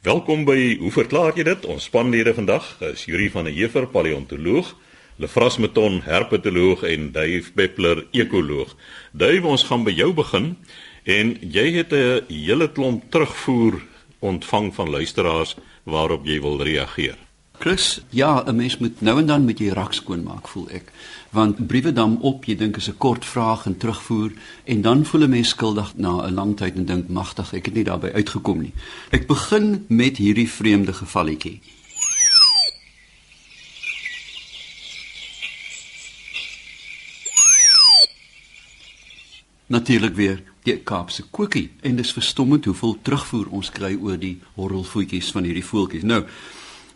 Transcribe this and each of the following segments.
Welkom by Hoe verklaar jy dit? Ons spanlede vandag is Yuri van der Heever, paleontoloog, Lefras Meton, herpetoloog en Dave Peppler, ekoloog. Dave, ons gaan by jou begin en jy het 'n hele klomp terugvoer ontvang van luisteraars waarop jy wil reageer. Chris, ja, 'n mens moet nou en dan met jy rak skoon maak, voel ek. Want briewe dam op, jy dink is 'n kort vraag en terugvoer en dan voel 'n mens skuldig na 'n lang tyd en dink magtig, ek het nie daarbey uitgekom nie. Ek begin met hierdie vreemde gevalletjie. Natuurlik weer die Kaapse koekie en dis verstommend hoeveel terugvoer ons kry oor die horrelvoetjies van hierdie voeltjies. Nou,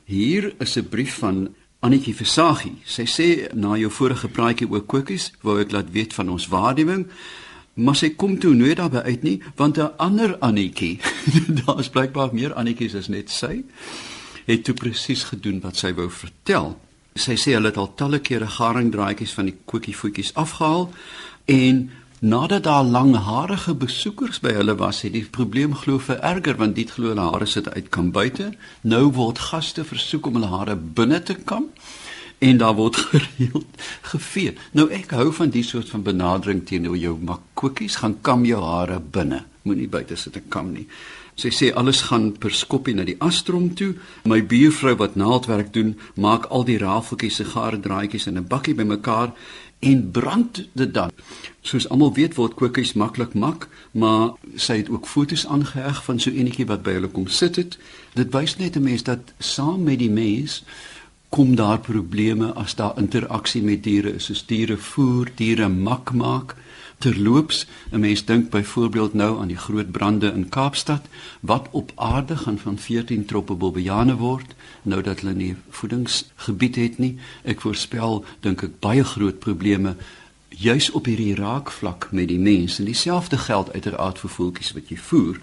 Hier is 'n brief van Annetjie Versagie. Sy sê na jou vorige praatjie oor koekies, wou ek laat weet van ons waardering, maar sy kom toe nooit daarby uit nie, want 'n ander Annetjie, daar is blykbaar meer Annetjies as net sy, het toe presies gedoen wat sy wou vertel. Sy sê hulle het al talle kere garingdraadjies van die koekievoetjies afgehaal en Nadat daar langharige besoekers by hulle was, het die probleem glo vererger want dit glo hulle hare sit uit kan buite. Nou word gaste versoek om hulle hare binne te kam en daar word gereeld gevee. Nou ek hou van die soort van benadering teenoor jou makkoekies, gaan kam jou hare binne. Moenie buite sit en kam nie. Sy sê alles gaan per skoppie na die astrom toe. My buurvrou wat naaldwerk doen, maak al die rafeltjies, sigare draadjies in 'n bakkie bymekaar en brand dit dan. Soos almal weet word koekies maklik mak, maar sy het ook foto's aangeheg van so enetjie wat by hulle kom sit het. Dit wys net 'n mens dat saam met die mens kom daar probleme as daar interaksie met diere is. Soos diere voer, diere mak maak. Terloops, 'n mens dink byvoorbeeld nou aan die groot brande in Kaapstad wat op aarde gaan van 14 troppe bobbejane word nou dat hulle nie voedingsgebied het nie. Ek voorspel dink ek baie groot probleme juis op hierdie raakvlak met die mense. En dieselfde geld uiteraard vir voeltjies wat jy voer.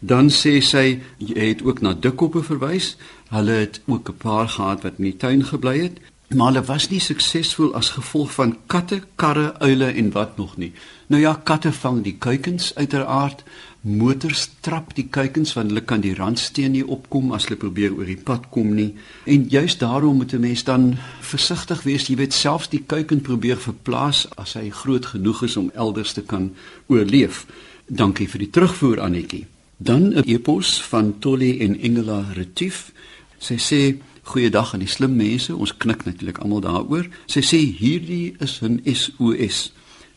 Dan sê sy jy het ook na dikkoppe verwys. Hulle het ook 'n paar gehad wat in die tuin gebly het maar hulle was nie suksesvol as gevolg van katte, karre, uile en wat nog nie. Nou ja, katte vang die kuikens uiteraard. Motors trap die kuikens want hulle kan die randsteen nie opkom as hulle probeer oor die pad kom nie. En juis daarom moet 'n mens dan versigtig wees. Jy weet selfs die kuiken probeer verplaas as hy groot genoeg is om elders te kan oorleef. Dankie vir die terugvoer Annetjie. Dan 'n e-pos van Tolly en Engela Retief. Sy sê Goeiedag aan die slim mense. Ons knik natuurlik almal daaroor. Sy sê hierdie is 'n SOS.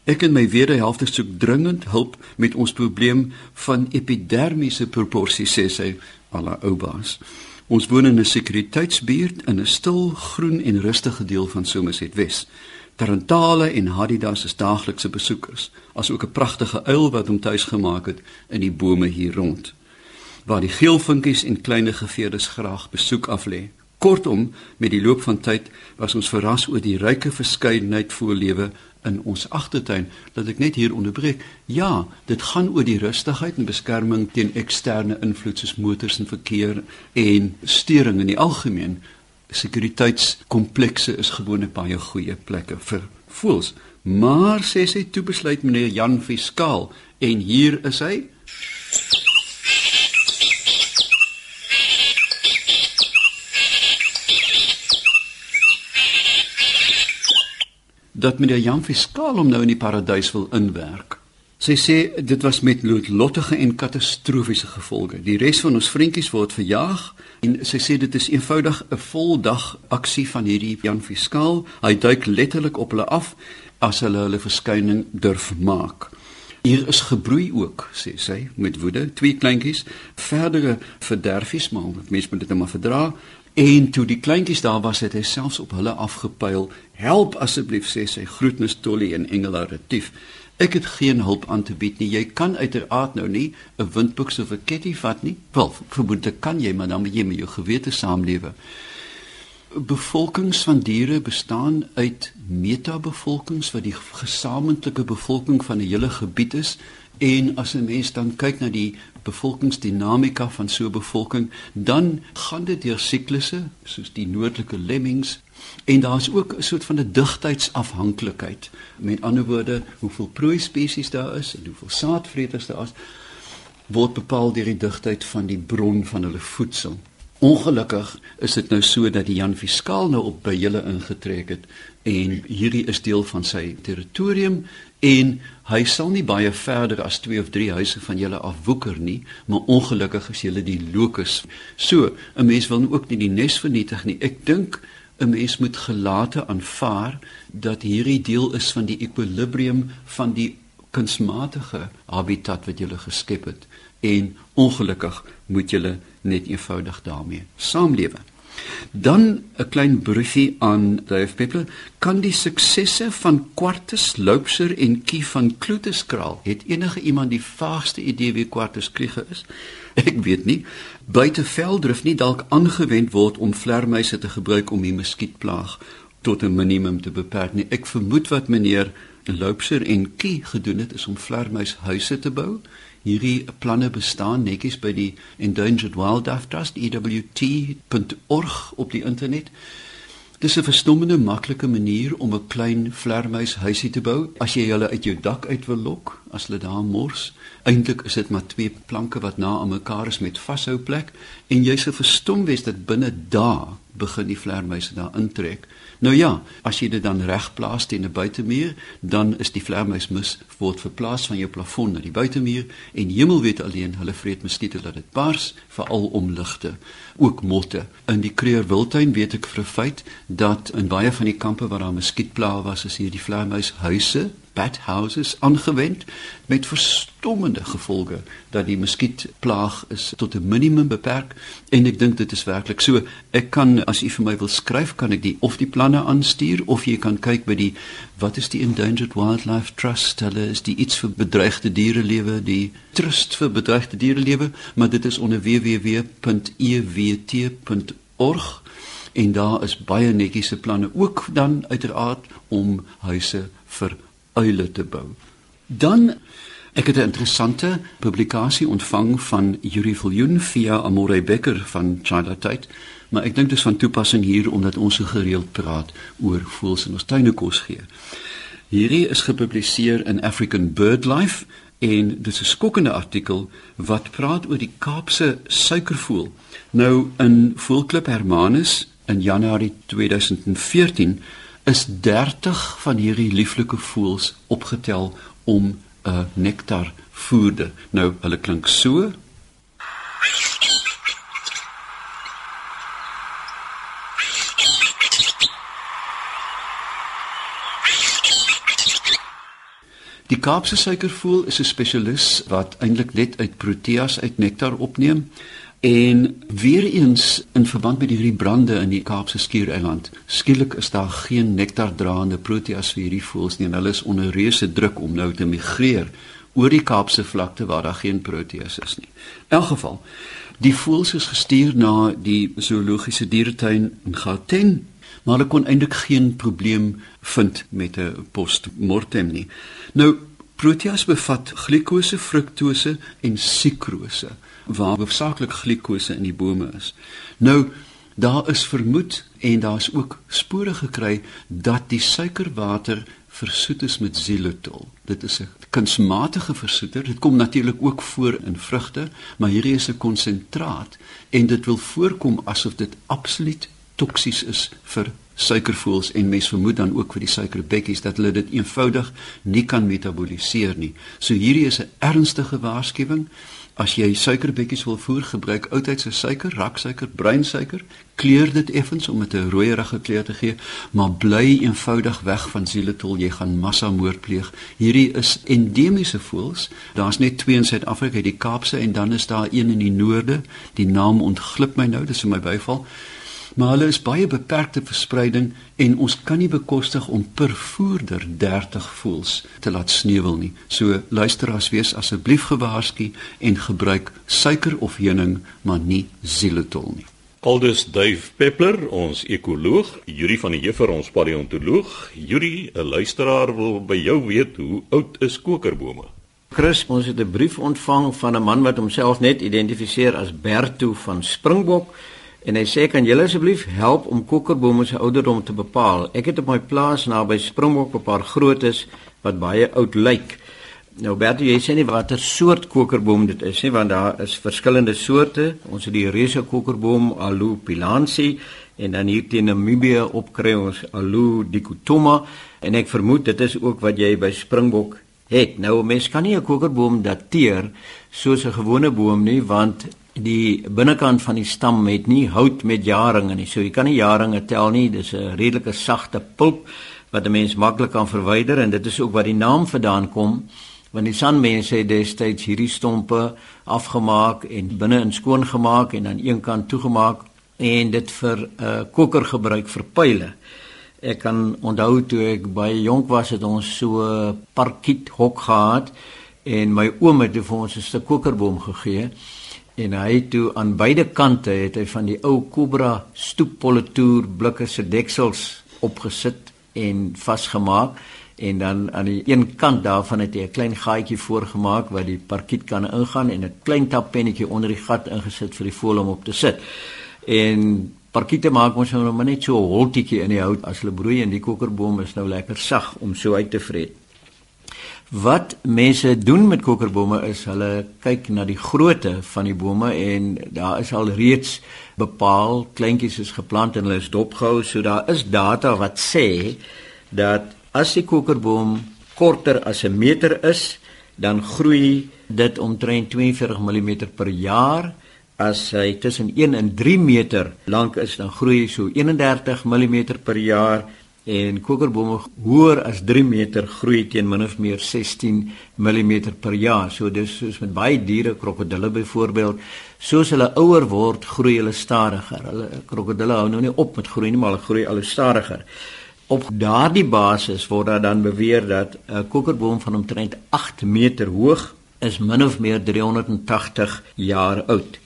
Ek en my wederhelfte soek dringend hulp met ons probleem van epidermiese proporsie sê sy ala oubaas. Ons woon in 'n sekuriteitsbuurt in 'n stil, groen en rustige deel van Somerset Wes. Tarantale en hadidas is daaglikse besoekers, asook 'n pragtige uil wat hom tuis gemaak het in die bome hier rond, waar die geelvinkies en klein geveerdes graag besoek aflê. Kortom, met die loop van tyd was ons verras oor die ryke verskeidenheid voorlewe in ons agtertuin. Laat ek net hier onderbreek. Ja, dit gaan oor die rustigheid en beskerming teen eksterne invloede soos motors en verkeer en steuring in die algemeen. Sekuriteitskomplekse is gewoonlik baie goeie plekke vir voels. Maar sê sy toe besluit meneer Jan Fiskaal en hier is hy. Dat meneer Jan Fiskaal hom nou in die paradys wil inwerk. Sy sê dit was met lottige en katastrofiese gevolge. Die res van ons vriendjies word verjaag en sy sê dit is eenvoudig 'n voldag aksie van hierdie Jan Fiskaal. Hy duik letterlik op hulle af as hulle hulle verskyning durf maak. Hier is gebroei ook, sê sy, met woede, twee kleintjies, verdere verderfies, maar mense moet dit net maar verdra. En toe die kleintjies daar was, het hy selfs op hulle afgepyl. "Help asseblief," sê sy, "Groetnis Tolly en Engela Retief. Ek het geen hulp aan te bied nie. Jy kan uiteraard nou nie 'n windboks of 'n ketty vat nie. Wel, vermoedelik kan jy, maar dan moet jy met jou gewete saamlewe." Bevolkings van diere bestaan uit metabevolkings wat die gesamentlike bevolking van 'n hele gebied is en as 'n mens dan kyk na die bevolkingsdinamika van so 'n bevolking, dan gaan dit deur siklusse soos die noordelike lemmings en daar's ook 'n soort van 'n digtheidsafhanklikheid. Met ander woorde, hoeveel prooi spesies daar is en hoeveel saadvreters daar is. word bepaal deur die digtheid van die bron van hulle voedsel. Ongelukkig is dit nou so dat die Jan Fiskaal nou op by julle ingetrek het en hierdie is deel van sy territorium en hy sal nie baie verder as 2 of 3 huise van julle afwoeker nie, maar ongelukkig is julle die lokus. So, 'n mens wil ook nie die nes vernietig nie. Ek dink 'n mens moet gelate aanvaar dat hierdie deel is van die ekwilibrium van die kunsmatige habitat wat julle geskep het en ongelukkig moet julle net eenvoudig daarmee saamlewe. Dan 'n klein briefie aan Dave Peppler. Kan die suksesse van Quartus Loubser en Kie van Kloeteskraal, het enige iemand die vaagste idee wie Quartus Kriege is? Ek weet nie. Buite veldrif nie dalk aangewend word om vlermuise te gebruik om die muskietplaag tot 'n minimum te beperk nie. Ek vermoed wat meneer Loubser en Kie gedoen het is om vlermuishuise te bou hierdie planne bestaan netjies by die Endangered Wildlife Trust ewt.org op die internet. Dis 'n verstommende maklike manier om 'n klein vlermuis huisie te bou as jy hulle uit jou dak uit wil lok as hulle daar mors. Eintlik is dit maar twee planke wat na aan mekaar is met vashou plek en jy se verstom wees dat binne dae begin die vlermuise daar intrek. Nou ja, as jy dit dan reg plaas teen 'n buitemuur, dan is die vlermuismus word verplaas van jou plafon na die buitemuur en hemel weet alleen hulle vreet muskiete dat dit bars, veral om ligte, ook motte. In die Kreur Wildtuin weet ek vir 'n feit dat in baie van die kampe waar daar muskietplaag was, is hier die vlermuishuise bat houses aangewend met verstommende gevolge dat die muskietplaag is tot 'n minimum beperk. En ek dink dit is werklik so. Ek kan as u vir my wil skryf kan ek die of die planne aanstuur of jy kan kyk by die wat is die endangered wildlife trust? Hulle is die iets vir bedreigde dierelewe die trust vir bedreigde dierelewe maar dit is onder www.ewt.org en daar is baie netjiese planne ook dan uiteraard om huise vir uile te bou. Dan ek het 'n interessante publikasie ontvang van Yuri Viljoen via Amore Becker van China Tide, maar ek dink dit is van toepassing hier omdat ons so gereeld praat oor voëls en ons tuine kos gee. Hierdie is gepubliseer in African BirdLife en dit is 'n skokkende artikel wat praat oor die Kaapse suikervoël. Nou in Voelklip Hermanus in Januarie 2014 is 30 van hierdie lieflike voëls opgetel om 'n uh, nektar voerder. Nou hulle klink so. Die Kaapse suikervoël is 'n spesialis wat eintlik net uit proteas uit nektar opneem. En weer eens in verband met hierdie brande in die Kaapse skiereiland, skielik is daar geen nektardraande proteas vir hierdie voëls nie en hulle is onder reuse druk om nou te migreer oor die Kaapse vlakte waar daar geen proteas is nie. In elk geval, die voëls is gestuur na die zoologiese dieretuin in Gauteng, maar hulle kon eintlik geen probleem vind met 'n postmortem nie. Nou Proteas bevat glikose, fruktose en sukrose waar hoofsaaklik glikose in die bome is. Nou daar is vermoed en daar's ook spore gekry dat die suikerwater versoet is met xylitol. Dit is 'n kunsmatige versoeter. Dit kom natuurlik ook voor in vrugte, maar hierdie is 'n konsentraat en dit wil voorkom asof dit absoluut toksies is vir suikervoëls en mens vermoed dan ook vir die suikerbekkies dat hulle dit eenvoudig nie kan metaboliseer nie. So hierdie is 'n ernstige waarskuwing. As jy suikerbekkies wil voer, gebruik oudtydse suiker, raksuiker, bruinsuiker. Kleur dit effens om dit 'n rooierige kleur te gee, maar bly eenvoudig weg van xylitol. Jy gaan massamoord pleeg. Hierdie is endemiese voëls. Daar's net twee in Suid-Afrika, die Kaapse en dan is daar een in die noorde. Die naam ontglip my nou, dis in my byval maar hulle is baie beperkte verspreiding en ons kan nie bekostig om per voerder 30 voels te laat sneuwel nie. So luisteraars wees asseblief gewaarsku en gebruik suiker of heuning, maar nie xylitol nie. Aldus Dave Peppler, ons ekoloog, Yuri van die Heever, ons paleontoloog. Yuri, 'n luisteraar wil by jou weet hoe oud is kokerbome? Chris, ons het 'n brief ontvang van 'n man wat homself net identifiseer as Berto van Springbok En hy sê kan julle asseblief help om kokerbome se ouderdom te bepaal? Ek het op my plaas naby Springbok 'n paar grootes wat baie oud lyk. Nou Bertie, jy sê nie watter soort kokerboom dit is nie, want daar is verskillende soorte. Ons het die reuse kokerboom Aloe pilansi en dan hier teen Namibië opkry ons Aloe dicotoma en ek vermoed dit is ook wat jy by Springbok het. Nou mens kan nie 'n kokerboom dateer soos 'n gewone boom nie, want die binnekant van die stam het nie hout met jaringe nie. So jy kan nie jaringe tel nie. Dis 'n redelike sagte pulp wat 'n mens maklik kan verwyder en dit is ook waar die naam vandaan kom want die sanmense het destyds hierdie stompe afgemaak en binne in skoon gemaak en aan een kant toegemaak en dit vir 'n uh, koker gebruik vir pile. Ek kan onthou toe ek baie jonk was het ons so 'n parkiet hok gehad en my oom het vir ons 'n stuk kokerboom gegee en hy toe aan beide kante het hy van die ou Cobra stoeppolitoer blikke se deksels opgesit en vasgemaak en dan aan die een kant daarvan het hy 'n klein gaatjie voorgemaak waar die parkiet kan ingaan en 'n klein tappennetjie onder die gat ingesit vir die voël om op te sit. En parkiete maak ons nou net so 'n holtjie in die hout as hulle broei en die kokerboom is nou lekker sag om so uit te vreet. Wat mense doen met kokerbome is hulle kyk na die grootte van die bome en daar is al reeds bepaal kleintjies is geplant en hulle is dopgehou. So daar is data wat sê dat as die kokerboom korter as 'n meter is dan groei dit omtrent 42 mm per jaar. As hy tussen 1 en 3 meter lank is dan groei hy so 31 mm per jaar en kokerbome hoër as 3 meter groei teen min of meer 16 mm per jaar. So dis soos met baie diere, krokodille byvoorbeeld, soos hulle ouer word, groei hulle stadiger. Hulle krokodille hou nou nie op met groei nie, maar hulle groei al hoe stadiger. Op daardie basis word daar dan beweer dat 'n kokerboom van omtrent 8 meter hoog is min of meer 380 jaar oud.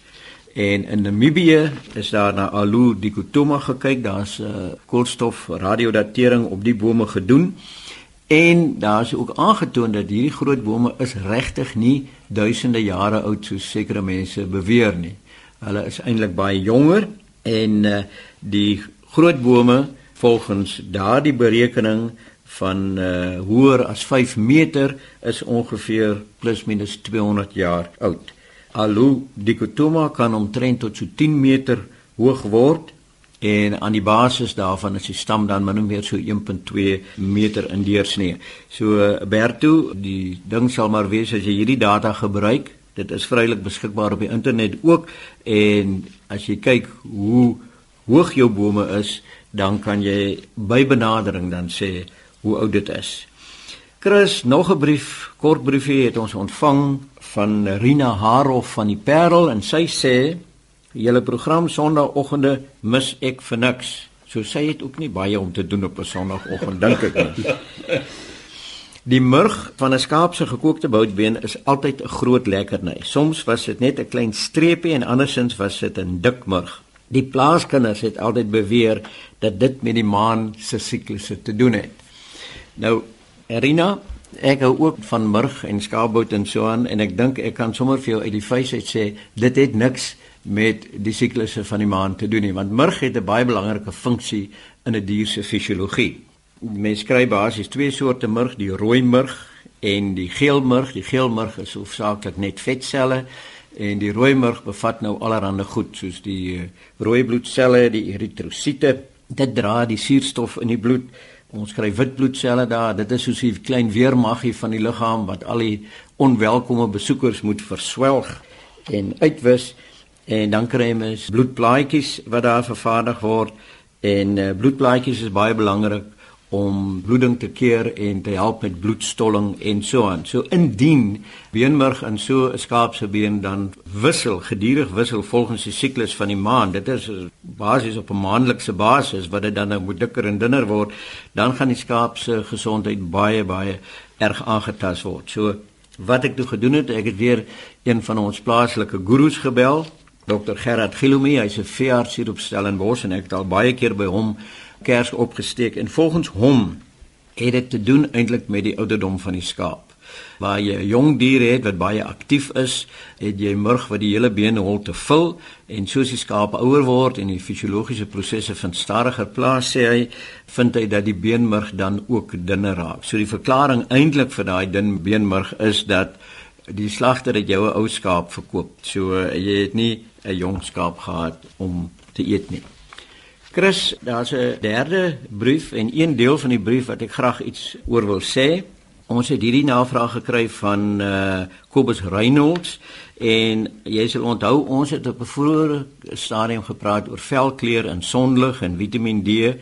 En in Namibië is daar na Alu dicotoma gekyk. Daar's 'n uh, koolstof radiodatering op die bome gedoen. En daar is ook aangetoon dat hierdie groot bome is regtig nie duisende jare oud soos sekere mense beweer nie. Hulle is eintlik baie jonger en uh, die groot bome volgens daardie berekening van uh, hoër as 5 meter is ongeveer plus minus 200 jaar oud. Alu dicotoma kan omtrent tot so 10 meter hoog word en aan die basis daarvan is die stam dan min of meer so 1.2 meter in deursnee. So Berto, die ding sal maar wees as jy hierdie data gebruik, dit is vrylik beskikbaar op die internet ook en as jy kyk hoe hoog jou bome is, dan kan jy by benadering dan sê hoe oud dit is. Chris, nog 'n brief, kort briefie het ons ontvang van Rina Harof van die Parel en sy sê julle program Sondagoggende mis ek vir niks. So sy het ook nie baie om te doen op 'n Sondagoggend dink ek nie. Die murg van 'n skaap se gekookte boutbeen is altyd 'n groot lekkerny. Soms was dit net 'n klein streepie en andersins was dit 'n dik murg. Die plaaskinders het altyd beweer dat dit met die maan se siklusse te doen het. Nou, Rina, Ek hou ook van murg en skaapbout en so aan en ek dink ek kan sommer vir jou uit die vuis uit sê dit het niks met die siklusse van die maan te doen nie want murg het 'n baie belangrike funksie in 'n dier se fisiologie. Mens kry basies twee soorte murg, die rooi murg en die geel murg. Die geel murg is hoofsaaklik net vetselle en die rooi murg bevat nou allerlei goed soos die uh, rooi bloedselle, die eritrosiete. Dit dra die suurstof in die bloed Ons kry wit bloedselle daar. Dit is soos 'n klein weermaggie van die liggaam wat al die onwelkome besoekers moet verswelg en uitwis. En dan kry mens bloedplaatjies wat daar vervaardig word en uh, bloedplaatjies is baie belangrik om bloeding te keer en te help met bloedstolling en so aan. So indien beenmurg in so 'n skaap se been dan wissel, gedurig wissel volgens die siklus van die maan. Dit is basies op 'n maandelikse basis wat dit dan nou moet dikker en dunner word, dan gaan die skaap se gesondheid baie baie erg aangetast word. So wat ek toe gedoen het, ek het weer een van ons plaaslike gurus gebel, Dr. Gerard Gilumi, hy's 'n veearts hier op Stellenbosch en ek het al baie keer by hom kers opgesteek en volgens hom het dit te doen eintlik met die ouderdom van die skaap. Waar jy 'n jong dier het wat baie aktief is, het jy murg wat die hele beenholte vul en soos die skaap ouer word en die fisiologiese prosesse vind stadiger plaas sê hy, vind hy dat die beenmurg dan ook dunner raak. So die verklaring eintlik vir daai dun beenmurg is dat die slagter het jou 'n ou skaap verkoop. So jy het nie 'n jong skaap gehad om te eet nie. Chris, daar's 'n derde brief en een deel van die brief wat ek graag iets oor wil sê. Ons het hierdie navraag gekry van uh Kobus Reynolds en jy sal onthou ons het op 'n vroeë stadium gepraat oor velkleur en sonlig en Vitamiin D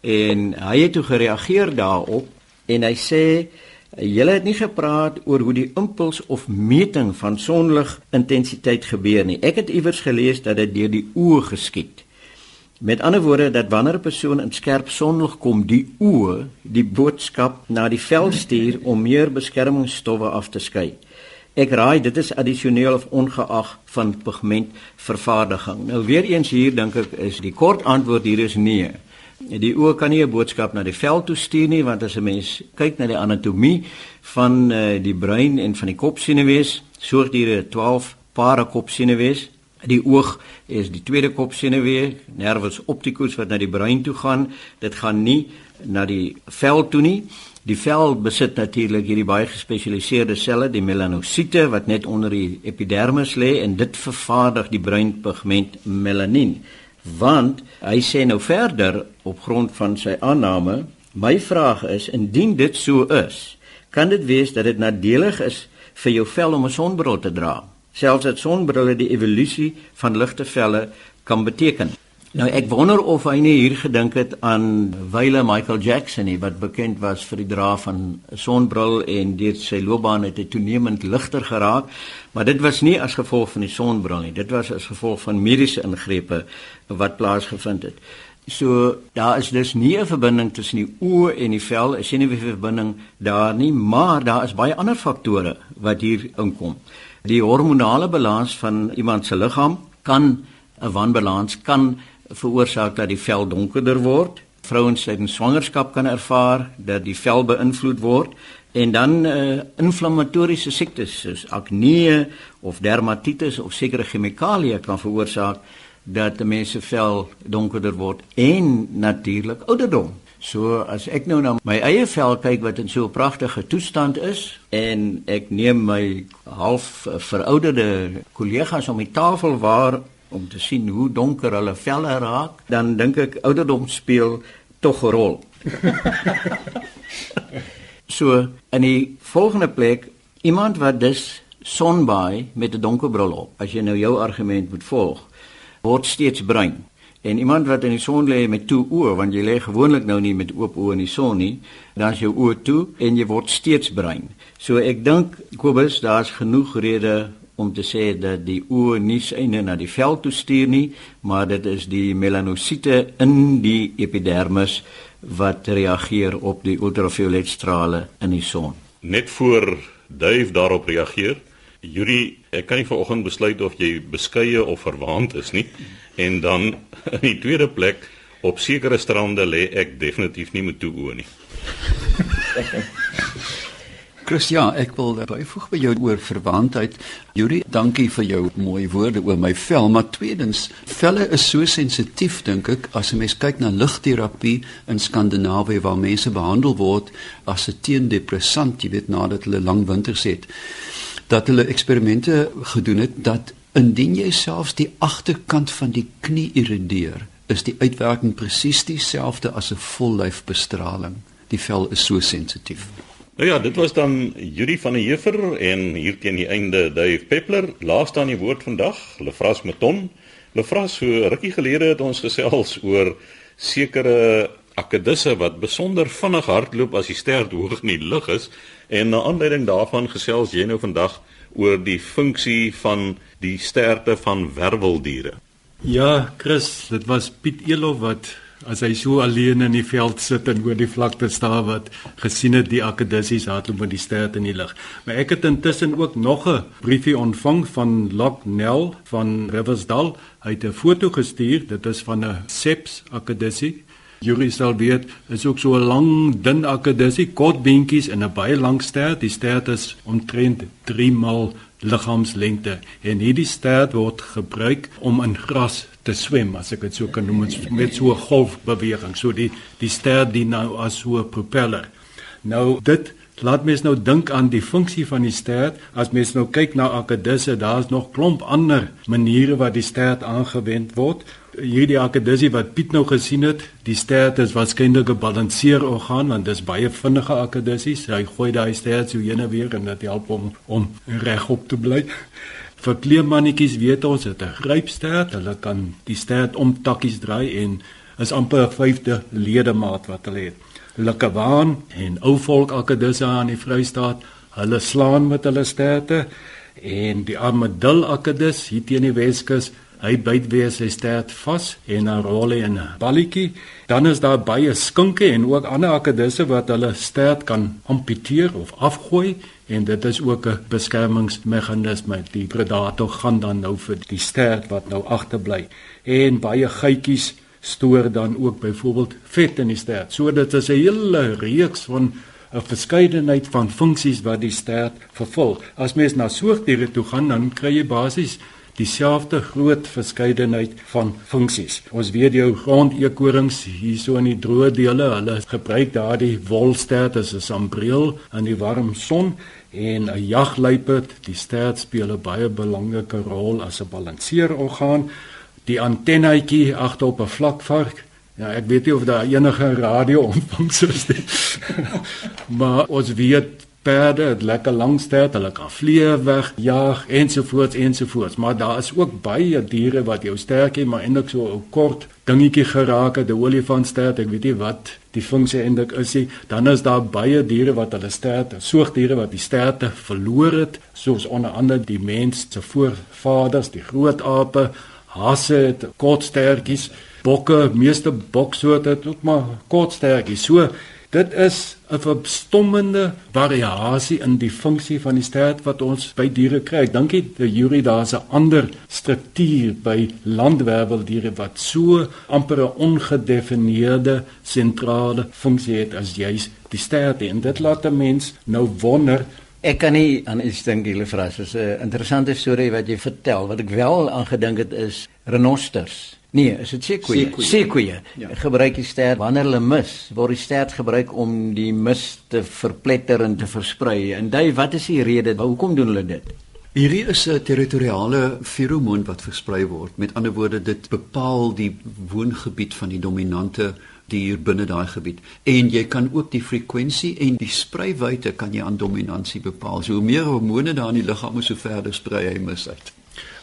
en hy het toe gereageer daarop en hy sê Julle het nie gepraat oor hoe die impuls of meting van sonlig intensiteit gebeur nie. Ek het iewers gelees dat dit deur die oë geskied. Met ander woorde dat wanneer 'n persoon in skerp sonlig kom, die oë die boodskap na die vel stuur om meer beskermingsstowwe af te skei. Ek raai dit is addisioneel of ongeag van pigmentvervaardiging. Nou weer eens hier dink ek is die kort antwoord hier is nee. Die oë kan nie 'n boodskap na die vel toe stuur nie want as 'n mens kyk na die anatomie van uh, die brein en van die kopsenuwees, soogdiere 12 pare kopsenuwees. Die oog is die tweede kopsenuwee, nervus opticus wat na die brein toe gaan. Dit gaan nie na die vel toe nie. Die vel besit natuurlik hierdie baie gespesialiseerde selle, die melanosiete wat net onder die epidermis lê en dit vervaardig die breinpigment melanien want hy sê nou verder op grond van sy aanname my vraag is indien dit so is kan dit wees dat dit nadelig is vir jou vel om 'n sonbril te dra selfs dat sonbrille die evolusie van ligte velle kan beteken Nou ek wonder of hy nie hier gedink het aan wyle Michael Jackson nie wat bekend was vir die dra van sonbril en deur sy loopbaan het hy toenemend ligter geraak, maar dit was nie as gevolg van die sonbril nie. Dit was as gevolg van mediese ingrepe wat plaasgevind het. So daar is dus nie 'n verbinding tussen die oë en die vel, 'n senuweeverbinding daar nie, maar daar is baie ander faktore wat hier inkom. Die hormonale balans van iemand se liggaam kan 'n wanbalans kan veroorsaak dat die vel donkerder word. Vrouens tydens swangerskap kan ervaar dat die vel beïnvloed word en dan uh, inflammatoriese siektes soos akne of dermatitis of sekere chemikalieë kan veroorsaak dat 'n mens se vel donkerder word en natuurlik ouderdom. So as ek nou na my eie vel kyk wat in so 'n pragtige toestand is en ek neem my half verouderde kollegas om die tafel waar om te sien hoe donker hulle velle raak, dan dink ek ouderdom speel tog 'n rol. so in die volgende plek iemand wat dus sonbaai met 'n donker bril op, as jy nou jou argument moet volg, word steeds bruin. En iemand wat in die son lê met toe oë, want jy lê gewoonlik nou nie met oop oë in die son nie, dan is jou oë toe en jy word steeds bruin. So ek dink Kobus, daar's genoeg redes om te sê dat die oë nie syne na die vel toe stuur nie, maar dit is die melanosiete in die epidermis wat reageer op die ultraviolet strale in die son. Net voor Duif daarop reageer, Yuri, ek kan nie vanoggend besluit of jy beskeie of verwaand is nie. En dan in die tweede plek op sekere strande lê ek definitief nie met toe oë nie. Chris, ja, ek wil byvoeg by jou oor verwantheid. Yuri, dankie vir jou mooi woorde oor my vel, maar tweedens, velle is so sensitief dink ek as 'n mens kyk na ligterapie in Skandinawië waar mense behandel word as 'n teendepressant, jy weet nadat hulle lang winters het, dat hulle eksperimente gedoen het dat indien jy selfs die agterkant van die knie irrideer, is die uitwerking presies dieselfde as 'n vollyfbestraling. Die vel is so sensitief. Nou ja, dit was dan Juri van der Heever en hier teen die einde Dave Peppler. Laaste aan die woord vandag, Lefras Meton. Lefras, so rukkie gelede het ons gesels oor sekere akedisse wat besonder vinnig hardloop as die ster hoog in die lug is en na aanleiding daarvan gesels jy nou vandag oor die funksie van die sterte van werweldiere. Ja, Chris, dit was Piet Elof wat as hy so alleen in die veld sit en oor die vlakte staan wat gesien het die akedissies hardloop met die ster in die lug. Maar ek het intussen ook nog 'n briefie ontvang van Lock Nell van Riversdal. Hy het 'n foto gestuur. Dit is van 'n Seps akedissie Jury sal weet, is ook so 'n lang dun akedussie, kort beentjies en 'n baie lang stert. Die stert is omtrent 3 mal liggaamslengte en hierdie stert word gebruik om in gras te swem, as ek dit so kan noem, met so 'n golfbeweging. So die die stert dien nou as so 'n propeller. Nou dit laat mens nou dink aan die funksie van die stert. As mens nou kyk na akedisse, daar's nog klomp ander maniere wat die stert aangewend word hierdie akedissie wat Piet nou gesien het, die stert is waarskynlik 'n balanseerorgaan want dis baie vinnige akedissies. Hy gooi daai stert so heen en weer en dit help hom om regop te bly. Vir kleermannetjies weet ons dit 'n grypstert, hulle kan die stert om takkies draai en is amper 'n vyfde ledemaat wat hulle het. Lukkewaan en ou volk akedisse aan die Vrystaat, hulle slaan met hulle sterte en die armadil akedis hier teen die Weskus Hy byt weer sy stert vas en dan rol hy in 'n balletjie. Dan is daar baie skinke en ook ander akedisse wat hulle stert kan amputeer of afgooi en dit is ook 'n beskermingsmeganisme. Die predator gaan dan nou vir die stert wat nou agterbly. En baie geitjies stoor dan ook byvoorbeeld vet in die stert. So dit is 'n hele reeks van 'n verskeidenheid van funksies wat die stert vervul. As mens na soogdiere toe gaan, dan kry jy basies dieselfde groot verskeidenheid van funksies. Ons weet jou grondeekorings hierso in die droë dele, hulle gebruik daardie wolstert as 'n sambreel in die warm son en 'n jagluiperd, die stert speel 'n baie belangrike rol as 'n balanseerorgaan. Die antennetjie agter op 'n vlakvark Ja, ek weet nie of daar enige radio ontvangs is nie. maar ons weet perde het lekker lank stert, hulle kan vliee weg, jag ensovoorts ensovoorts, maar daar is ook baie diere wat jou sterkie maar eintlik so 'n kort dingetjie geraak het, 'n olifant stert, ek weet nie wat die funksie eintlik is nie. Dan is daar baie diere wat hulle stert, soogdiere wat die sterte verloor het, soos onder andere die mens se voorvaders, die groot ape, hasse het kort stertjies, bokke, meeste boksoorte het ook maar kort stertjies. So Dit is 'n verstommende variasie in die funksie van die stert wat ons by diere kry. Ek dink die jury daar's 'n ander struktuur by landwerveldiere wat so amper 'n ongedefinieerde sentrale funksie het as juis die stert en dit laat 'n mens nou wonder Ek kan nie aan iets dink julle vras. Dit is 'n interessante storie wat jy vertel. Wat ek wel aangedink het is renosters. Nee, is dit seekoeie? Seekoeie. Ja. Gebruik die stert wanneer hulle mis, word die stert gebruik om die mis te verpletter en te versprei. En dui, wat is die rede? Hoekom doen hulle dit? Hierdie is 'n territoriale feromoon wat versprei word. Met ander woorde, dit bepaal die woongebied van die dominante dier binne daai gebied. En jy kan ook die frekwensie en die spreiwyte kan jy aan dominansie bepaal. So hoe meer hormone daar in die liggaam is, so verder sprei hy mis uit.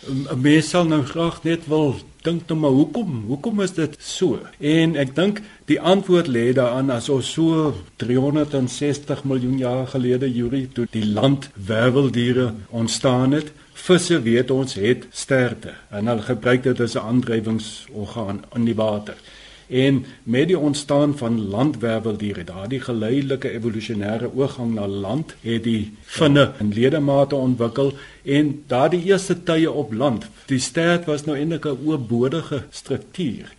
'n Mens sal nou graag net wil dink nou maar hoekom? Hoekom is dit so? En ek dink die antwoord lê daaraan as ons so 360 miljoen jaar gelede Yuri toe die land werveldiere ontstaan het visse weet ons het sterte en hulle gebruik dit as 'n aandrywingsorgaan in die water En met die ontstaan van landwerveldiere, daardie geleidelike evolusionêre oorgang na land, het die vinne en ledemate ontwikkel en daardie eerste tye op land, die stert was nou eintlik 'n oorbodige struktuur.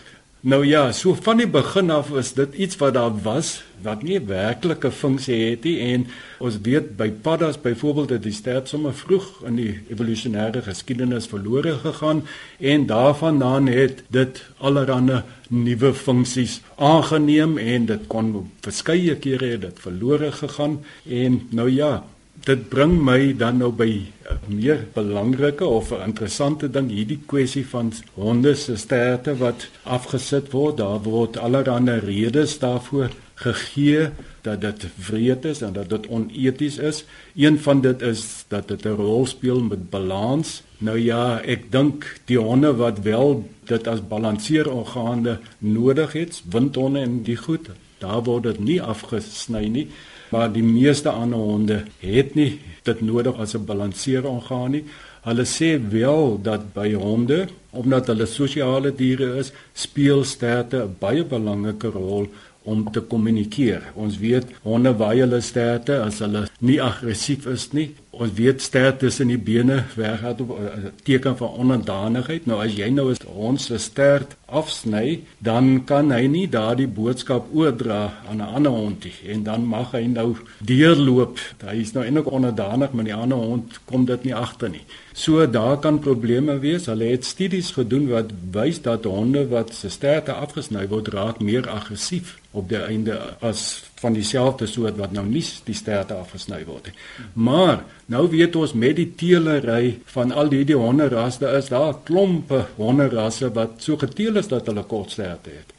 Nou ja, so van die begin af is dit iets wat daar was wat nie werklike funksie het nie en ons weet by paddas byvoorbeeld dat die stert sommer vroeg in die evolusionêre geskiedenis verlore gegaan en daarvandaan het dit allerlei nuwe funksies aangeneem en dit kon verskeie kere dit verlore gegaan. En nou ja dit bring my dan nou by 'n meer belangrike of interessante ding hierdie kwessie van honde se sterte wat afgesit word. Daar word allerlei redes daarvoor gegee dat dit wreed is en dat dit oneties is. Een van dit is dat dit 'n rol speel met balans. Nou ja ek dink die honde wat wel dit as balanseerorgane nodig het windhonde en die goed daar word dit nie afgesny nie maar die meeste ander honde het nie dit nodig as 'n balanseerorgaan nie. Hulle sê wel dat by honde, omdat hulle sosiale diere is, speel sterte 'n baie belangrike rol om te kommunikeer. Ons weet honde waai hulle sterte as hulle nie aggressief is nie Ons weet ster tussen die bene weggaan op 'n teken van onderdanigheid. Nou as jy nou 'n hond se stert afsny, dan kan hy nie daardie boodskap oordra aan 'n ander hond nie en dan mag hy nou deurloop. Hy is nou eintlik onderdanig, maar die ander hond kom dit nie agter nie. So daar kan probleme wees. Hulle het studies gedoen wat wys dat honde wat se sterte afgesny word, raak meer aggressief op die einde as van dieselfde soort wat nou nie die sterte afgesny word nie. Maar nou weet ons met die teelery van al hierdie honderasse is daar klompe honderasse wat so geteel is dat hulle kort sterte het.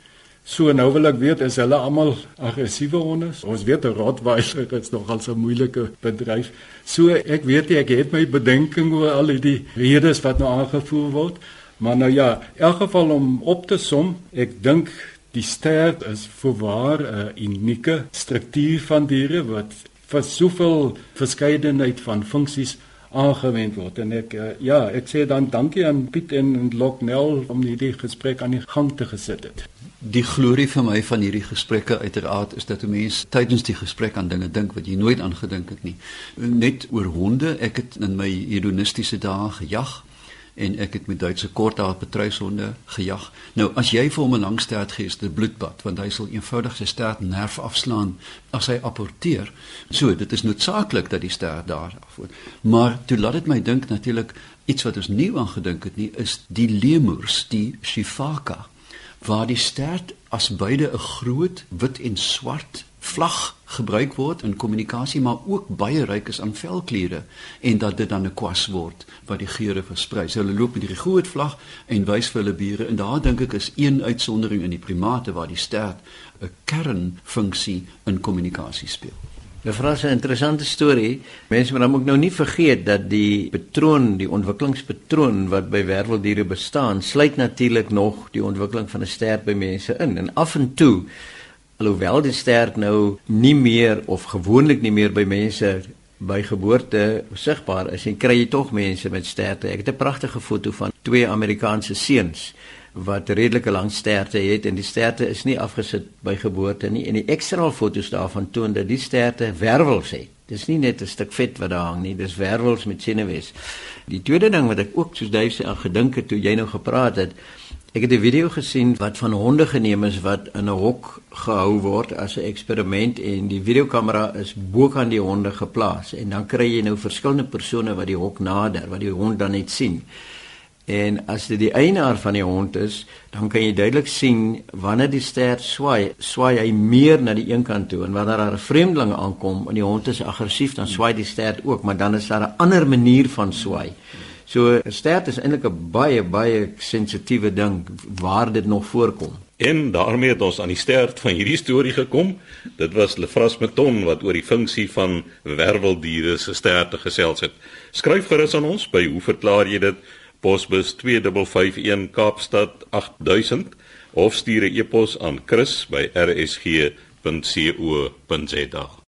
So nou wil ek weet is hulle almal aggressiewe honde? Ons weet 'n Rottweiler is nogal 'n moeilike bedryf. So ek weet ek het my bedenking oor al die redes wat nou aangevoer word, maar nou ja, in elk geval om op te som, ek dink die stert is voorwaar 'n unieke struktuur van diere wat vir soveel verskeidenheid van funksies aangewend word en ek uh, ja ek sê dan dankie aan Piet en Loknel om hierdie gesprek aan die gang te gesit het. Die glorie vir my van hierdie gesprekke uiteraard is dat 'n mens tydens die gesprek aan dinge dink wat jy nooit aangedink het nie. Net oor honde, ek het in my hedonistiese dae gejag en ek het met Duitse korthaar patruishonde gejag. Nou as jy vir hom 'n lang stert gee, is dit bloedbad want hy sal eenvoudig sy stert nerf afslaan as hy apporteer. So, dit is noodsaaklik dat die stert daar afword. Maar toe laat dit my dink natuurlik iets wat ons nie aan gedink het nie, is die lemurs, die Shifaka, waar die stert as beide 'n groot wit en swart vlag gebruik word in kommunikasie maar ook baie ryk is aan velkliere en dat dit dan 'n kwas word wat die geure versprei. So hulle loop met hierdie groot vlag en wys vir hulle bure en daar dink ek is een uitsondering in die primate waar die stert 'n kernfunksie in kommunikasie speel. Die vraag is 'n interessante storie. Mense moet dan ook nou nie vergeet dat die patroon, die ontwikkelingspatroon wat by werveldiere bestaan, sluit natuurlik nog die ontwikkeling van 'n stert by mense in. En af en toe alhoewel die stert nou nie meer of gewoonlik nie meer by mense by geboorte sigbaar is, en kry jy tog mense met sterte. Ek het 'n pragtige foto van twee Amerikaanse seuns wat redelike lang sterte het en die sterte is nie afgesit by geboorte nie en die ekstra foto's daarvan toon dat die sterte wervels het. Dis nie net 'n stuk vet wat daar hang nie, dis wervels met senuwees. Die tweede ding wat ek ook soos Dave sê aan gedink het toe jy nou gepraat het, ek het 'n video gesien wat van honde geneem is wat in 'n hok gehou word as 'n eksperiment en die videokamera is bo kan die honde geplaas en dan kry jy nou verskillende persone wat die hok nader, wat die hond dan net sien. En as dit die eienaar van die hond is, dan kan jy duidelik sien wanneer die stert swaai, swaai hy meer na die een kant toe en wanneer daar 'n vreemdeling aankom en die hond is aggressief, dan swaai die stert ook, maar dan is daar 'n ander manier van swaai. So 'n stert is eintlik 'n baie baie sensitiewe ding waar dit nog voorkom. En daarmee het ons aan die stert van hierdie storie gekom. Dit was Lefras Meton wat oor die funksie van werveldiere se sterte gesels het. Skryf gerus aan ons by hoe verklaar jy dit? Posbus 2551 Kaapstad 8000 of stuur 'n e-pos aan chris@rsg.co.za